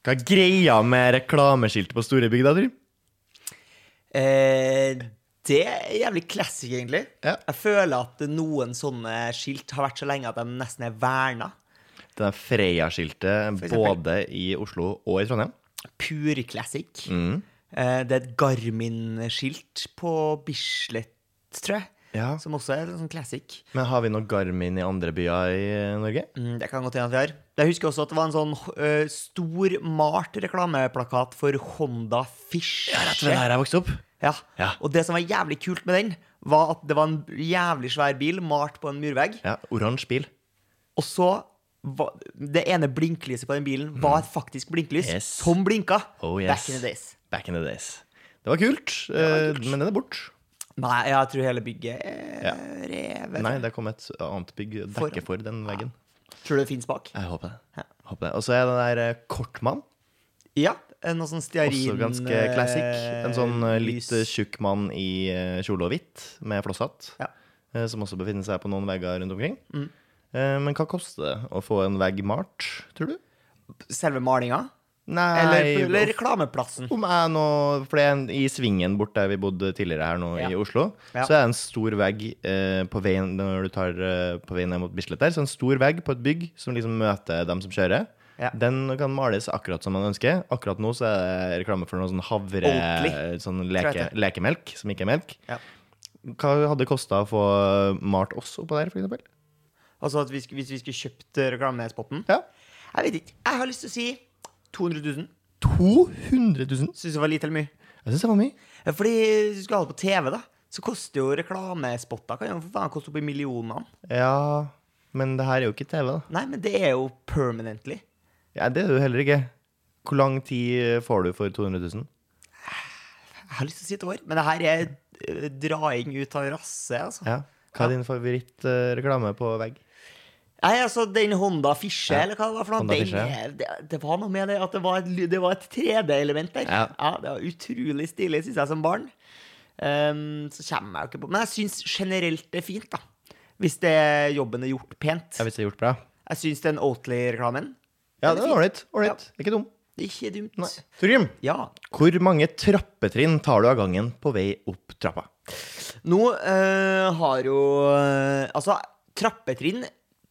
Hva er greia med reklameskilt på store bygg, da, Trym? Eh, det er jævlig classic, egentlig. Ja. Jeg føler at noen sånne skilt har vært så lenge at de nesten er verna. Det er Freia-skiltet både i Oslo og i Trondheim. Pur classic. Mm. Eh, det er et Garmin-skilt på Bislett, tror jeg. Ja. Som også er en sånn classic. Men har vi noe Garmin i andre byer i eh, Norge? Mm, det kan godt hende at vi har. Jeg husker også at det var en sånn uh, stor, malt reklameplakat for Honda Fish. Ja, Rett ved der jeg vokste opp. Ja. Ja. Og det som var jævlig kult med den, var at det var en jævlig svær bil malt på en murvegg. Ja, Oransje bil. Og så var, Det ene blinklyset på den bilen var et faktisk blinklys Mm. Yes. som blinka. Oh, yes. Back in the days. Back in the days. Det var kult, eh, men den er borte. Nei, jeg tror hele bygget er Ja. revet. Nei, det kom et annet bygg dekke for den veggen. Tror du det fins bak? Jeg håper det. Det. Og så er det der eh, Kortmann. Ja. Noe sånn stearin Også ganske classic. En sånn eh, litt eh, tjukk mann i kjole og hvitt med flosshatt. Ja. Som også befinner seg på noen vegger rundt omkring. Mm. Men hva koster det å få en vegg malt, tror du? Selve malinga? Nei Eller, eller reklameplassen? Om jeg nå For det er i svingen bort der vi bodde tidligere her nå Ja. i Oslo, Ja. så er det en stor vegg eh, på veien når du tar eh, på veien ned mot Bislett der. Så en stor vegg på et bygg som liksom møter dem som kjører. Ja. Den kan males akkurat som man ønsker. Akkurat nå så er det reklame for noe sånn havre Sånn leke, lekemelk, som ikke er melk. Ja. Hva hadde det kosta å få malt oss oppå der, eksempel? Altså at vi, hvis vi skulle kjøpt eh, reklamespotten? Ja. Jeg vet ikke. Jeg har lyst til å si 200 000. 200 000? Syns det var lite eller mye? Jeg syns det var mye. Ja, Fordi hvis du skal ha det på TV, da, så koster jo reklamespotter Kan jo for faen koste opp i millionene. Ja, men det her er jo ikke TV, da. Nei, men det er jo permanently. Ja, Det er det jo heller ikke. Hvor lang tid får du for 200 000? Jeg har lyst til å si et år, men det her er eh, draing ut av rasset, altså. Ja. Hva er din favorittreklame på vegg? Nei, altså, den Honda Fische, Ja. eller hva det var for noe, den, er- det, det var noe med det at det var et, ly- det var et 3D-element der. Ja. Det var utrolig stilig, syns jeg, som barn. Um, så kommer jeg jo ikke på Men jeg syns generelt det er fint, da. Hvis det jobben er gjort pent. Ja, Hvis det er gjort bra? Jeg syns den Oatly-reklamen Ja, Den er det er ålreit. Ålreit. Ikke dum. er ikke dumt. Nei. Torgrim, Ja. hvor mange trappetrinn tar du av gangen på vei opp trappa? Nå eh, har jo eh, Altså, trappetrinn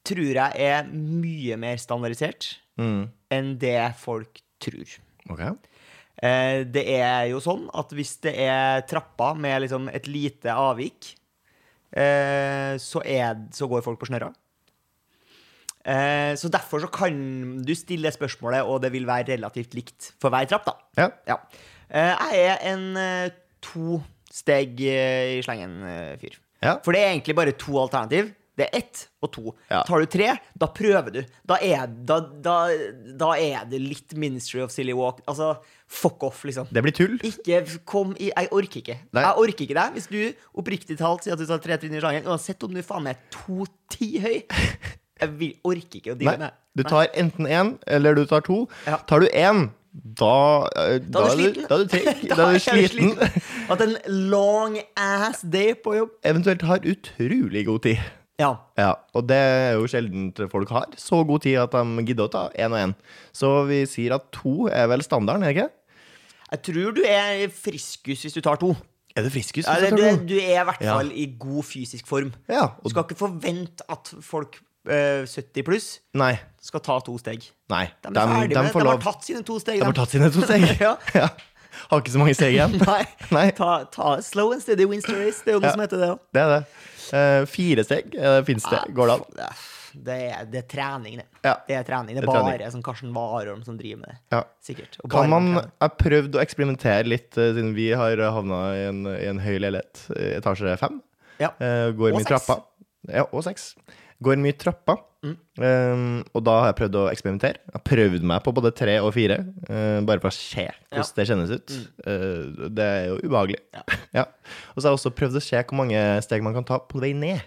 tror jeg er mye mer standardisert Mm. enn det folk tror. Okay. Eh, det er jo sånn at hvis det er trapper med liksom et lite avvik, eh, så, er, så går folk på snørra. Eh, så derfor så kan du stille spørsmålet, og det vil være relativt likt for hver trapp, da. Ja. Ja. Jeg er en to steg i slengen-fyr. Ja. For det er egentlig bare to alternativ. Det er ett og to. Ja. Tar du tre, da prøver du. Da er, da, da, da er det litt Ministry of Silly Walk. Altså, fuck off, liksom. Det blir tull. Ikke kom i Jeg orker ikke. Nei. Jeg orker ikke deg hvis du oppriktig talt sier at du tar tre trinn i sjangeren, uansett om du faen meg er to ti høy. Jeg vil, orker ikke å deale med Du tar enten én, eller du tar to. Ja. Tar du én, da da, Da er du. Da er du treg. Da er du sliten. At en long ass day på jobb Eventuelt har utrolig god tid. Ja. Ja, og det er jo sjelden folk har så god tid at de gidder å ta én og én. Så vi sier at to er vel standarden, er ikke? Jeg tror du er friskus hvis du tar to. Er det friskus? Ja, du, tar du er i hvert Ja. i god fysisk form. Ja, Du og skal ikke forvente at folk eh, 70 pluss Nei. skal ta to steg. Nei. De de, får De har lov. tatt sine to steg. De har tatt sine to steg. ja. Har ikke så mange steg igjen. Nei. Nei. Ta, ta slow and steady wins the race. Det er jo noe som heter det òg. Det er det. Eh, fire steg, uh, fins det? Går det an? Det er, det er trening, det. Ja. Det er trening. Det er Det er bare trening. sånn Karsten Warholm som driver med det. Ja. Sikkert. Kan man ha Jeg har prøvd å eksperimentere litt, uh, siden vi har havna i en, i en høy leilighet. eh, Etasje fem. Ja. Uh, går Og mye seks. trappa. Ja, og seks. Går mye trapper. Mm. Um, og da har jeg prøvd å eksperimentere. Jeg har prøvd meg på både tre og fire, uh, bare for å se hvordan Ja. Mm. det kjennes ut. Eh, det er jo ubehagelig. Ja. Ja. Og så har jeg også prøvd å se hvor mange steg man kan ta på vei ned.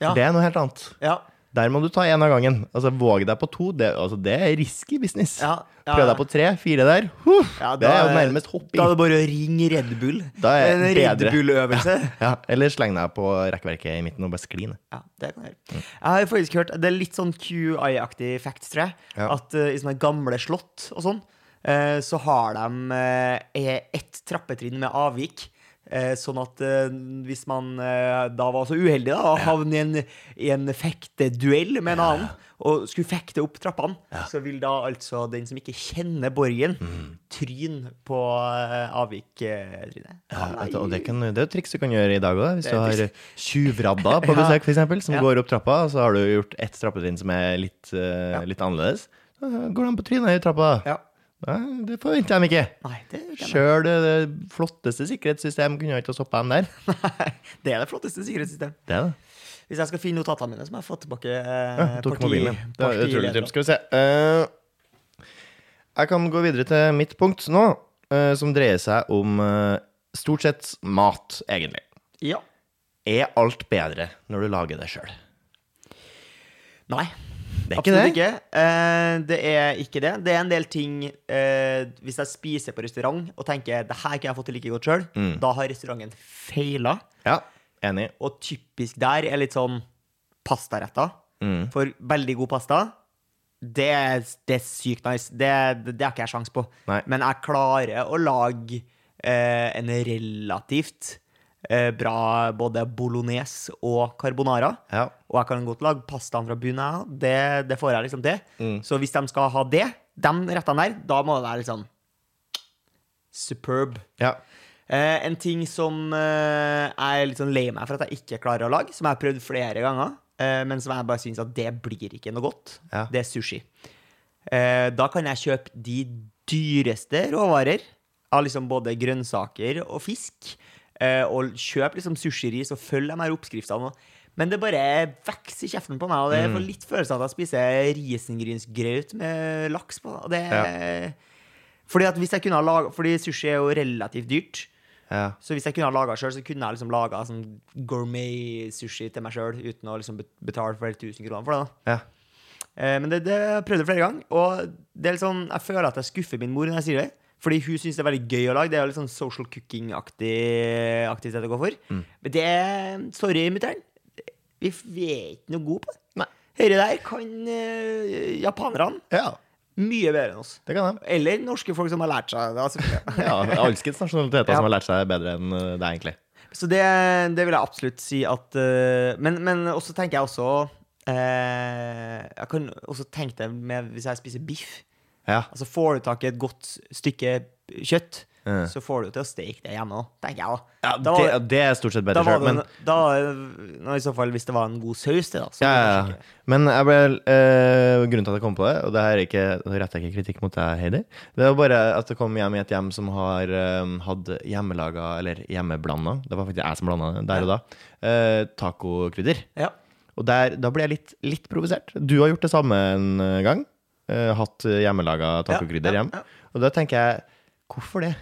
Ja. Det er noe helt annet. Ja. Der må du ta én av gangen. Altså, Våg deg på to. Det, altså, det er risky business. Ja, ja, Prøv deg på tre, fire der. Huh, Ja, det da er jo nærmest hopping. Da er det bare å ringe Red Bull. Da er en det Red. Bull-øvelse. Ja, eller sleng deg på rekkverket i midten og bare skli ned. Ja, det kan jeg gjøre. Jeg har faktisk hørt Det er litt sånn QI-aktig facts, tror jeg. At uh, i sånne gamle slott og sånn, uh, så har de uh, ett trappetrinn med avvik. Eh, sånn at eh, hvis man eh, da var så uheldig da, å havne i en, i en fekteduell med en annen, og skulle fekte opp trappene, så vil da altså den som ikke kjenner borgen, tryne på avvik-trynet. Ja, og det, kan, det er et triks du kan gjøre i dag òg. Hvis du har triks. tjuvradda på besøk, for eksempel, som Ja. går opp trappa, og så har du gjort ett trappetrinn som er litt, uh, litt annerledes. Så går de på trynet i trappa. Ja. Nei, det forventer de ikke. Nei, det, Sjøl det, det flotteste sikkerhetssystem kunne ikke ha stoppa dem der. Nei, det er det flotteste sikkerhetssystemet. Det er det. Hvis jeg skal finne notatene mine, så må jeg få tilbake eh, Ja, parti- partilederen. Skal vi se. Eh, jeg kan gå videre til mitt punkt nå, uh, som dreier seg om uh, stort sett mat, egentlig. Ja. Er alt bedre når du lager det sjøl? Nei. Det er ikke absolutt det? ikke. Eh, det er ikke det. Det er en del ting eh, Hvis jeg spiser på restaurant og tenker det her kunne jeg fått til like godt sjøl, Mm. da har restauranten feila. Ja, enig. Og typisk der er litt sånn pastaretter. Mm. For veldig god pasta, det, er- det er sykt nice. Det, det, det har ikke jeg sjans på. Nei. Men jeg klarer å lage eh, en relativt bra både bolognese og carbonara. Ja. Og jeg kan godt lage pastaen fra bunnen. Det, det får jeg liksom til. Mm. Så hvis de skal ha det, de rettene der, da må det være liksom superb. ja. Eh, en ting som eh, jeg er litt sånn lei meg for at jeg ikke klarer å lage, som jeg har prøvd flere ganger, eh, men som jeg bare syns at det blir ikke noe godt, Ja. det er sushi. Eh, da kan jeg kjøpe de dyreste råvarer av liksom både grønnsaker og fisk, eh, og kjøpe liksom sushiris og følge de her oppskriftene. Men det bare vokser i kjeften på meg, og det Mm. får litt følelsen av at jeg spiser risengrynsgrøt med laks på. Og det fordi at hvis jeg kunne ha laget, Fordi sushi er jo relativt dyrt. ja. Så hvis jeg kunne ha laga sjøl, så kunne jeg liksom laga sånn gourmet-sushi til meg sjøl uten å liksom betale flere tusen kroner for det. ja. Eh, men det, det jeg prøvd flere ganger, og det er litt sånn, jeg føler at jeg skuffer min mor når jeg sier det. Fordi hun syns det er veldig gøy å lage. Det er jo litt sånn social cooking-aktig aktivitet å gå for. Mm. Men det Sorry, mutter'n. Vi, vi er ikke noe gode på det. Nei. Dette der kan uh, japanerne ja. mye bedre enn oss. Det kan de. Eller norske folk som har lært seg det. Altså. Ja, alskens nasjonaliteter Ja. som har lært seg bedre enn eh, det, egentlig. Så det, det vil jeg absolutt si at uh, Men, men også tenker jeg også uh, Jeg kan også tenke det med hvis jeg spiser biff. Ja. Altså Får du tak i et godt stykke kjøtt, mm. så får du til å steke det hjemme òg, tenker jeg. da. Ja, Da var det, det er stort sett bedre sjøl, men en- da, nå I så fall hvis det var en god saus til, da. Ja, ja. Men jeg ble, eh, grunnen til at jeg kom på det, og det her er ikke, retter jeg ikke kritikk mot deg, Heidi, det var bare at jeg kom hjem i et hjem som har eh, hatt hjemmelaga, eller hjemmeblanda, det var faktisk jeg som blanda det der og da, eh, tacokrydder. Ja. Og der, da ble jeg litt, litt provosert. Du har gjort det samme en gang. Eh, hatt hjemmelaga tacokrydder Ja, hjem. Og da tenker jeg, hvorfor det?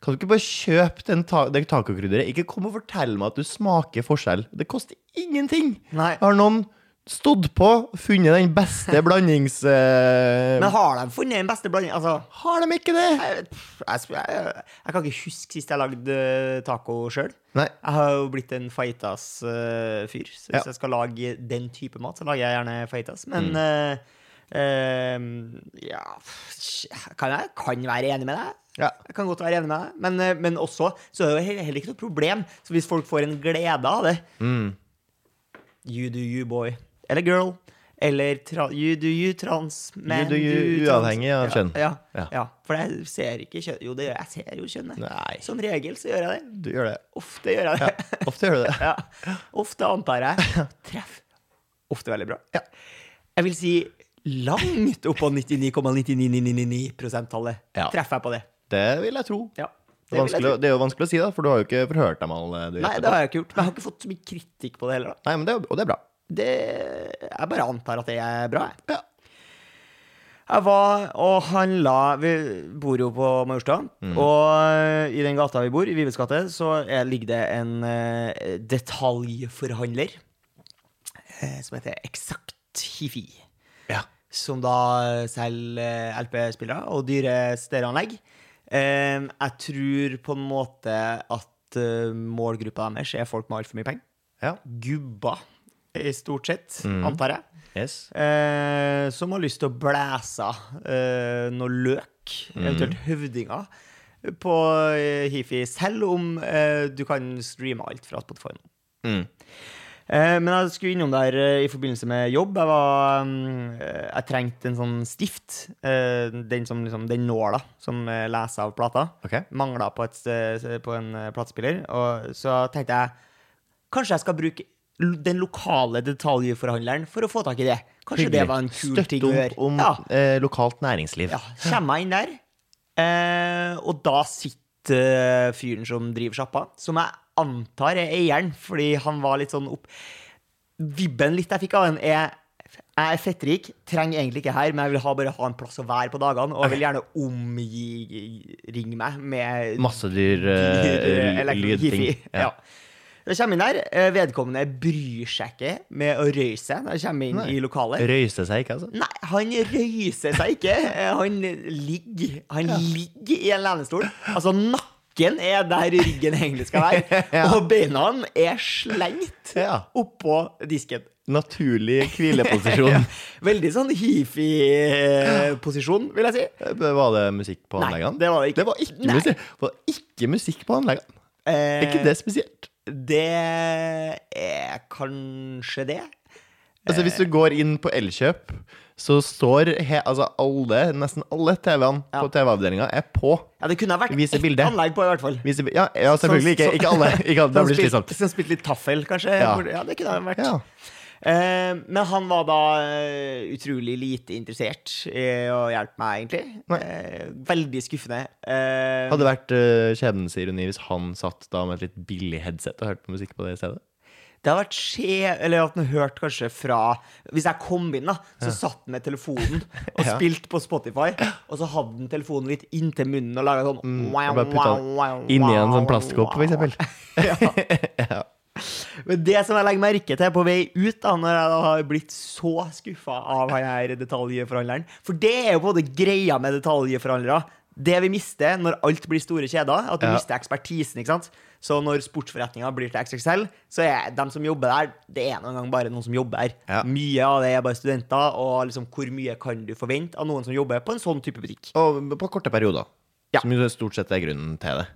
Kan du ikke bare kjøpe den ta det tacokrydderet? Ikke kom og fortell meg at du smaker forskjell. Det koster ingenting. Nei. Har noen stått på, funnet den beste blandings... Uh... Men har de funnet den beste blandingen? Altså har de ikke det? jeg, jeg, jeg, jeg kan ikke huske sist jeg lagde eh, taco sjøl. Jeg har jo blitt en fajitas-fyr. så hvis Ja. jeg skal lage den type mat, så lager jeg gjerne fajitas. Mm. Men eh, ja kan Jeg kan være enig med deg. Ja. Jeg kan godt være enig med deg. Men, eh, men også så er det jo heller, ikke noe problem. Så hvis folk får en glede av det Mm. You do you, boy. Eller girl. Eller you do you, trans man. do you, uavhengig av kjønn. Ja, Ja. ja. For jeg ser ikke kjønn. Jo, det gjør jeg. Jeg ser jo kjønnet. Som regel så gjør jeg det. du gjør det. Ofte gjør jeg det. Ofte gjør du det. Ja. Ofte antar jeg. Treff. Ofte veldig bra. Ja. Jeg vil si langt opp på 99,9999-prosenttallet. Ja. Treffer jeg på det. Det vil jeg tro. Ja. Det vil jeg tro. det er jo vanskelig å si, da, for du har jo ikke forhørt dem alle du Nei, det har jeg ikke gjort. Men jeg har ikke fått så mye kritikk på det heller. da. Nei, men det, og det er bra. Det, jeg bare antar at det er bra. Jeg. Ja. Jeg var og handla Vi bor jo på Majorstua. Mm. Og i den gata vi bor, i Vives gate, så er, ligger det en eh, detaljforhandler eh, som heter Eksakt Hifi. Som da selger eh, LP-spillere og dyre stereoanlegg. Eh, jeg tror på en måte at eh, målgruppa deres er folk med altfor mye penger. Ja. Gubber, i stort sett, Mm. antar jeg. Yes. Eh, som har lyst til å blæse eh, noe løk, Mm. eventuelt høvdinger, på Hifi, selv om du kan streame alt fra Spotify nå. Mm. Eh, men jeg skulle innom der eh, i forbindelse med jobb. Jeg, var, mm, eh, jeg trengte en sånn stift. den, som, liksom, den nåla som leser av plata. Okay. Mangla på, på en platespiller. Og så tenkte jeg kanskje jeg skal bruke den lokale detaljforhandleren for å få tak i det. Kanskje det var en kul ting å gjøre. Støtte om Ja. eh, lokalt næringsliv. Ja, kommer jeg inn der, eh, og da sitter fyren som driver sjappa, som jeg antar er eieren, fordi han var litt sånn opp Vibben litt jeg fikk av den, er jeg er fettrik, trenger egentlig ikke her, men jeg vil ha, bare ha en plass å være på dagene, og jeg vil gjerne omringe meg med Masse dyr dyr, elektro- lydting. Ja. Jeg kommer inn der, eh, vedkommende bryr seg ikke med å røyse seg når jeg kommer inn Nei. i lokalet. Røyse seg ikke, altså? Nei, han røyser seg ikke. Han ligger Han ligger i en lenestol. Altså, nakken er der ryggen egentlig skal være. Ja. Og beina er slengt Ja. oppå disken. Naturlig hvileposisjon. Veldig sånn hifi-posisjon, vil jeg si. Var det musikk på anleggene? Nei, det var ikke. Det var ikke, musikk, var ikke musikk på anleggene. Eh, Er ikke det spesielt? Det er kanskje det. Altså Hvis du går inn på Elkjøp, så står he, altså alle, nesten alle TV-ene Ja. på TV-avdelinga er på. Ja, det kunne ha vært ett anlegg på, i hvert fall. Viser, ja, ja, selvfølgelig ikke. Ikke alle. Ikke alle. Det blir slitsomt. Som spilte litt taffel, kanskje. Ja. Ja det kunne ha vært. Ja. Eh, men han var da eh, utrolig lite interessert i å hjelpe meg, egentlig. Eh, veldig skuffende. Eh, Hadde det vært uh, skjebnens ironi hvis han satt da med et litt billig headset og hørte på musikk på det stedet? Det hadde vært skje... Eller at den hørte kanskje fra Hvis jeg kom inn, da, så satt den med telefonen og Ja. spilte på Spotify, og så hadde den telefonen litt inntil munnen og laga sånn Mm, og bare Inni en sånn plastkopp, for eksempel. ja. Men det som jeg legger merke til på vei ut, da når jeg da har blitt så skuffa av han her detaljforhandleren For det er jo både greia med detaljforhandlere. Det vi mister når alt blir store kjeder, at du Ja. mister ekspertisen. ikke sant? Så når sportsforretninga blir til XXL, så er de som jobber der, det er noen gang bare noen som jobber der. Ja. Mye av det er bare studenter, og liksom hvor mye kan du forvente av noen som jobber på en sånn type butikk? Og på korte perioder. Ja. Som stort sett er grunnen til det.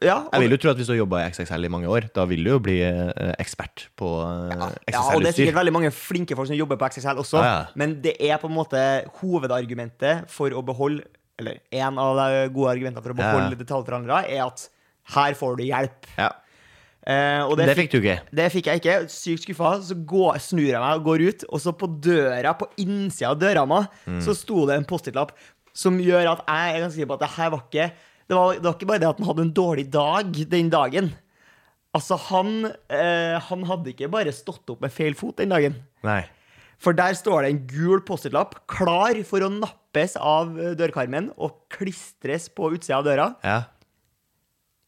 Ja, Jeg vil jo tro at hvis du har jobba i XXL i mange år, da vil du jo bli eh, ekspert på XXL-utstyr. Ja, og det er sikkert veldig mange flinke folk som jobber på XXL også, Ja, ja. men det er på en måte hovedargumentet for å beholde Eller en av de gode argumentene for å beholde ja. detaljforhandlere, er at her får du hjelp. Ja. Eh, og Det fikk du ikke. det fikk jeg ikke. Sykt skuffa. Så går, snur jeg meg og går ut, og så på døra, på innsida av døra mi, Mm. så sto det en Post-It-lapp som gjør at jeg er ganske sikker på at det her var ikke det var, det var ikke bare det at han hadde en dårlig dag den dagen. Altså, han, eh, han hadde ikke bare stått opp med feil fot den dagen. Nei. For der står det en gul Post-It-lapp klar for å nappes av dørkarmen og klistres på utsida av døra. Ja.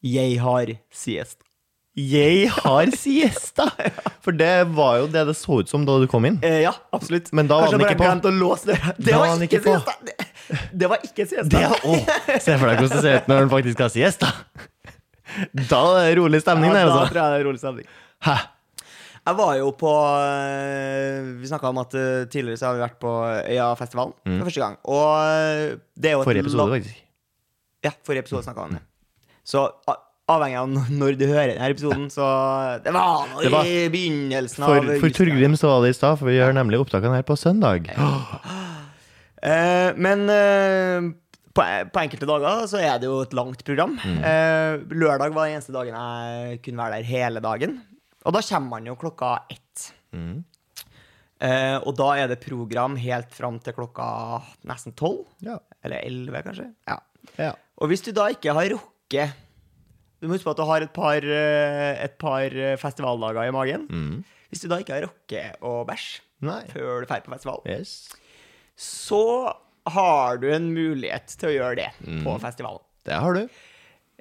Jeg har siesta'. Jeg har siesta! For det var jo det det så ut som da du kom inn. Eh, ja, absolutt. Men da var Kanskje den ikke på. å låse. Det Da var ikke på. siesta! Det, det var ikke siesta. Det, å, se for deg hvordan det ser ut når han faktisk har siesta! Da er det rolig stemning ja, der, da altså. tror jeg det er rolig stemning. Hæ? Jeg var jo på eh, Vi snakka om at eh, tidligere så har vi vært på Øyafestivalen for første gang. Og eh, det er jo Mm. Forrige episode, faktisk. Ja, forrige episode snakka vi om det. Så avhengig av når du hører denne episoden, så Det var nå i begynnelsen av for for Torgrim så var det i stad, for vi gjør nemlig opptakene her på søndag. Eh, men eh, på, på enkelte dager så er det jo et langt program. Mm. Eh, lørdag var den eneste dagen jeg kunne være der hele dagen. Og da kommer man jo klokka ett. Mm. Eh, og da er det program helt fram til klokka nesten tolv. Ja. Eller elleve, kanskje. Ja. ja. Og hvis du da ikke har rukket Du må huske på at du har et par, eh, et par eh, festivaldager i magen. Mm. Hvis du da ikke har rukket å bæsje før du drar på festival, Yes. så har du en mulighet til å gjøre det Mm. på festivalen. Det har du.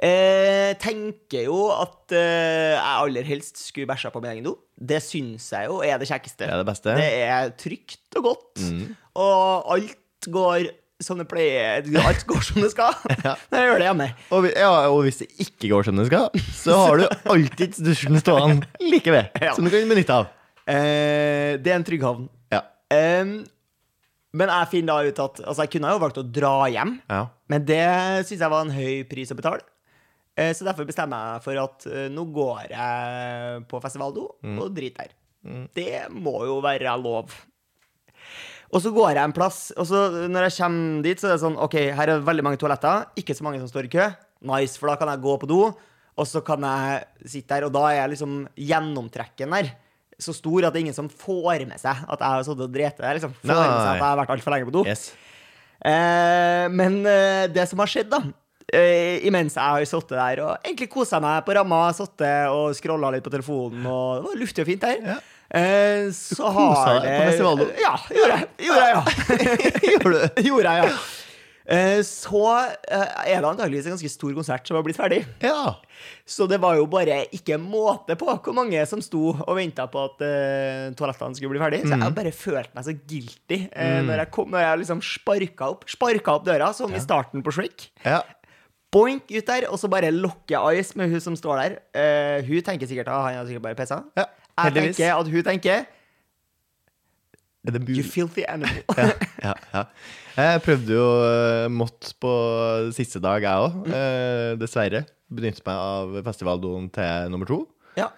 Eh, tenker jo at eh, jeg aller helst skulle bæsja på min egen do. Det syns jeg jo er det kjekkeste. Det er det beste. Det er trygt og godt. Mm. Og alt går som det pleier. Alt går som det skal. Ja. Jeg gjør det hjemme. Og, ja, og hvis det ikke går som det skal, så har du alltid dusjen stående like ved, Ja. som du kan benytte av. Eh, det er en trygg havn. Ja. Eh, men jeg finner da ut at Altså, jeg kunne jo valgt å dra hjem, Ja. men det syns jeg var en høy pris å betale. Eh, så derfor bestemmer jeg for at eh, nå går jeg på festivaldo og driter der. Det må jo være lov. Og så går jeg en plass, og så når jeg kommer dit, så er det sånn OK, her er veldig mange toaletter. Ikke så mange som står i kø. Nice, for da kan jeg gå på do, og så kan jeg sitte der, og da er jeg liksom gjennomtrekken der så stor at det er ingen som får med seg at jeg har sittet og drept der. Liksom. Får med seg at jeg har vært altfor lenge på do. Yes. Eh, men eh, det som har skjedd, da eh, Imens jeg har sittet der og egentlig kosa meg på ramma, sittet og scrolla litt på telefonen, og det var luftig og fint der, Ja. Eh, så kosa har deg det på festivalen? Ja, gjorde jeg. Gjorde jeg, ja. Gjorde jeg, ja. Eh, så eh, er det antakeligvis en ganske stor konsert som har blitt ferdig. Ja. Så det var jo bare ikke måte på hvor mange som sto og venta på at eh, toalettene skulle bli ferdig. Så jeg bare følte meg så guilty eh, når, jeg kom, når jeg liksom sparka opp Sparka opp døra, som i starten på Shrek. ja. Boink ut der, og så bare lokker Ice med hun som står der. Eh, hun tenker sikkert at han har sikkert bare pissa. ja. Jeg Heldigvis. tenker at hun tenker Er You filthy animal. ja, ja, ja. Jeg prøvde jo uh, mått på siste dag, jeg òg. dessverre. Benyttet meg av festivaldoen til nummer to. ja.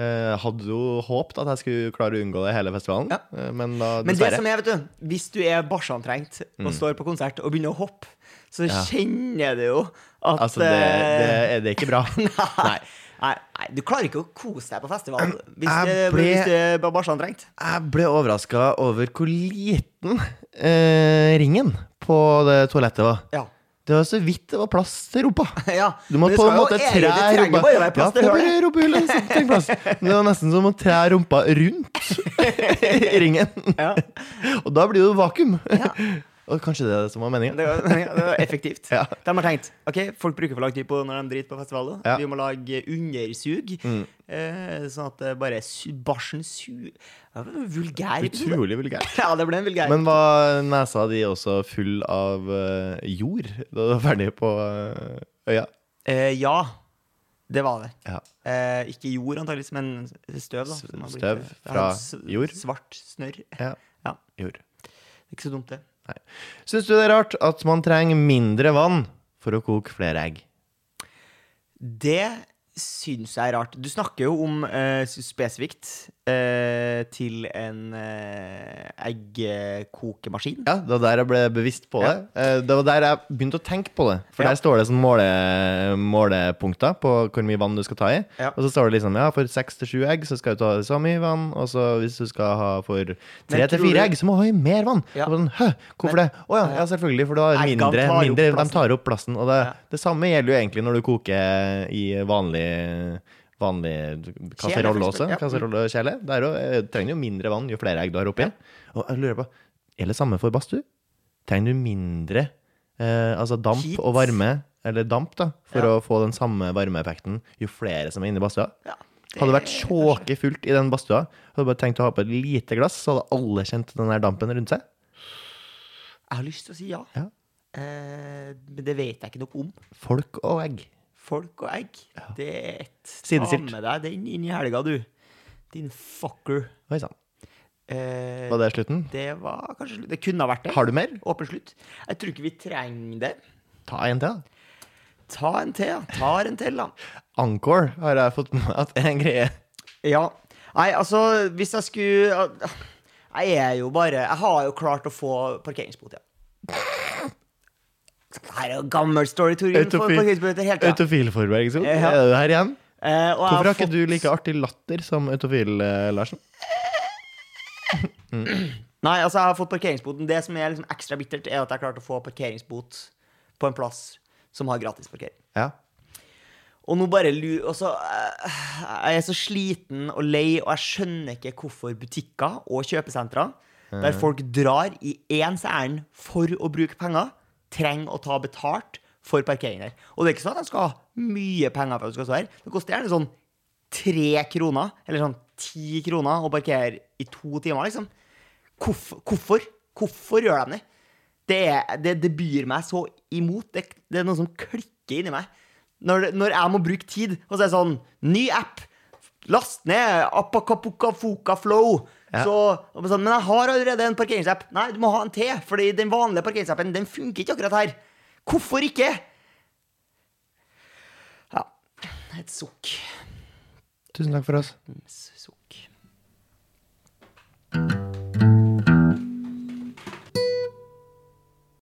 Jeg hadde jo håpet at jeg skulle klare å unngå det hele festivalen, Ja. eh, men da Men det som er, vet du, hvis du er barsantrengt og står på konsert og begynner å hoppe, så Mm. Ja. kjenner du jo at Altså, det, det, eh, det er ikke bra. Nei. Nei, nei, du klarer ikke å kose deg på festival hvis, Jeg det- ble- hvis du er barsjantrengt. Jeg ble overraska over hvor liten eh, ringen på det toalettet var. Ja. Det var så vidt det var plass til rumpa. ja. Du må på en måte tre rumpa bare ja, det bare. Men Det var nesten som å tre rumpa rundt ringen. Ja. Og da blir det jo vakuum. Ja. Og kanskje det er det som var meningen. Det var, det var effektivt. Ja. De har tenkt ok, folk bruker for lang tid på når de driter på festivaler. Ja. Vi må lage undersug, Mm. eh, sånn at det bare barsen su... Vulgær. Utrolig vulgært. Ja, det ble en vulgær. Men var nesa di også full av uh, jord da du var ferdig på uh, øya? Eh, ja, det var det. Ja. Eh, ikke jord, antakeligvis, men støv. da Støv blitt- fra jord? Svart snørr. ja. Ja. Jord. Ikke så dumt, det. Syns du det er rart at man trenger mindre vann for å koke flere egg? Det syns jeg er rart. Du snakker jo om eh, spesifikt eh, til en eh, eggkokemaskin. Ja, det var der jeg ble bevisst på det. Eh, Det var der jeg begynte å tenke på det. For Ja. der står det sånn måle, målepunkter på hvor mye vann du skal ta i. Ja. Og så står det liksom ja, for seks til sju egg så skal du ta så mye vann. Og så hvis du skal ha for tre til tror fire du- egg, så må du ha i mer vann. Ja. Og sånn, Hø, hvorfor Men- det? Å ja, ja, selvfølgelig, for da er Eggene mindre, tar opp mindre De plassen. tar opp plassen. Og det, Ja. det samme gjelder jo egentlig når du koker i vanlig Vanlig kasserolle også. kasserolle ja. Kasserollekjele. Der òg trenger jo mindre vann jo flere egg du har oppi. Og jeg lurer på, er det samme for badstue? Trenger du mindre eh, altså damp Heat. og varme, eller damp, da, for Ja. å få den samme varmeeffekten jo flere som er inne i badstua? Ja, det Hadde det vært tjåke fullt i den badstua, hadde du bare tenkt å ha på et lite glass, så hadde alle kjent den der dampen rundt seg. Jeg har lyst til å si ja. Ja. Eh, men det vet jeg ikke noe om. Folk og egg. Folk og egg. Det er ett. Ta med deg den inn i helga, du. Din fucker. Oi sann. Eh, Var det slutten? det var kanskje slutt. Det kunne ha vært det. Har du mer? Åpen slutt. Jeg tror ikke vi trenger det. Ta en til, da. Ta en til, ja. Tar en til, da. Encore har jeg fått med at er en greie. Ja. Nei, altså, hvis jeg skulle Jeg er jo bare Jeg har jo klart å få parkeringsbot, ja. Er jo gammel story, Torgrim. Autofil-. Autofilforberg, ikke sant? Ja. Er du her igjen? Eh, og Hvorfor har ikke fått- du like artig latter som Autofil, eh, Larsen? Nei, altså, jeg har fått parkeringsboten. Det som er liksom ekstra bittert, er at jeg klarte å få parkeringsbot på en plass som har gratis parkering. Ja. Og nå bare lu... Og så, eh, jeg er så sliten og lei, og jeg skjønner ikke hvorfor butikker og kjøpesentre, der folk drar i ens ærend for å bruke penger, trenger å ta betalt for parkering der. Og det er ikke sånn at de skal ha mye penger for at du skal stå her. Det koster gjerne sånn tre kroner, eller sånn ti kroner, å parkere i to timer, liksom. Hvorfor? Hvorfor, Hvorfor gjør de det? Det, er, det, det byr meg så imot. Det, det er noe som klikker inni meg. Når, når jeg må bruke tid, og så er det sånn Ny app! Last ned Apakapukafuka Flow. Ja. Så, sånn, men jeg har allerede en parkeringsapp. Nei, du må ha en til, fordi den vanlige parkeringsappen den funker ikke akkurat her. Hvorfor ikke? Ja. Et sukk. Tusen takk for oss. Sukk.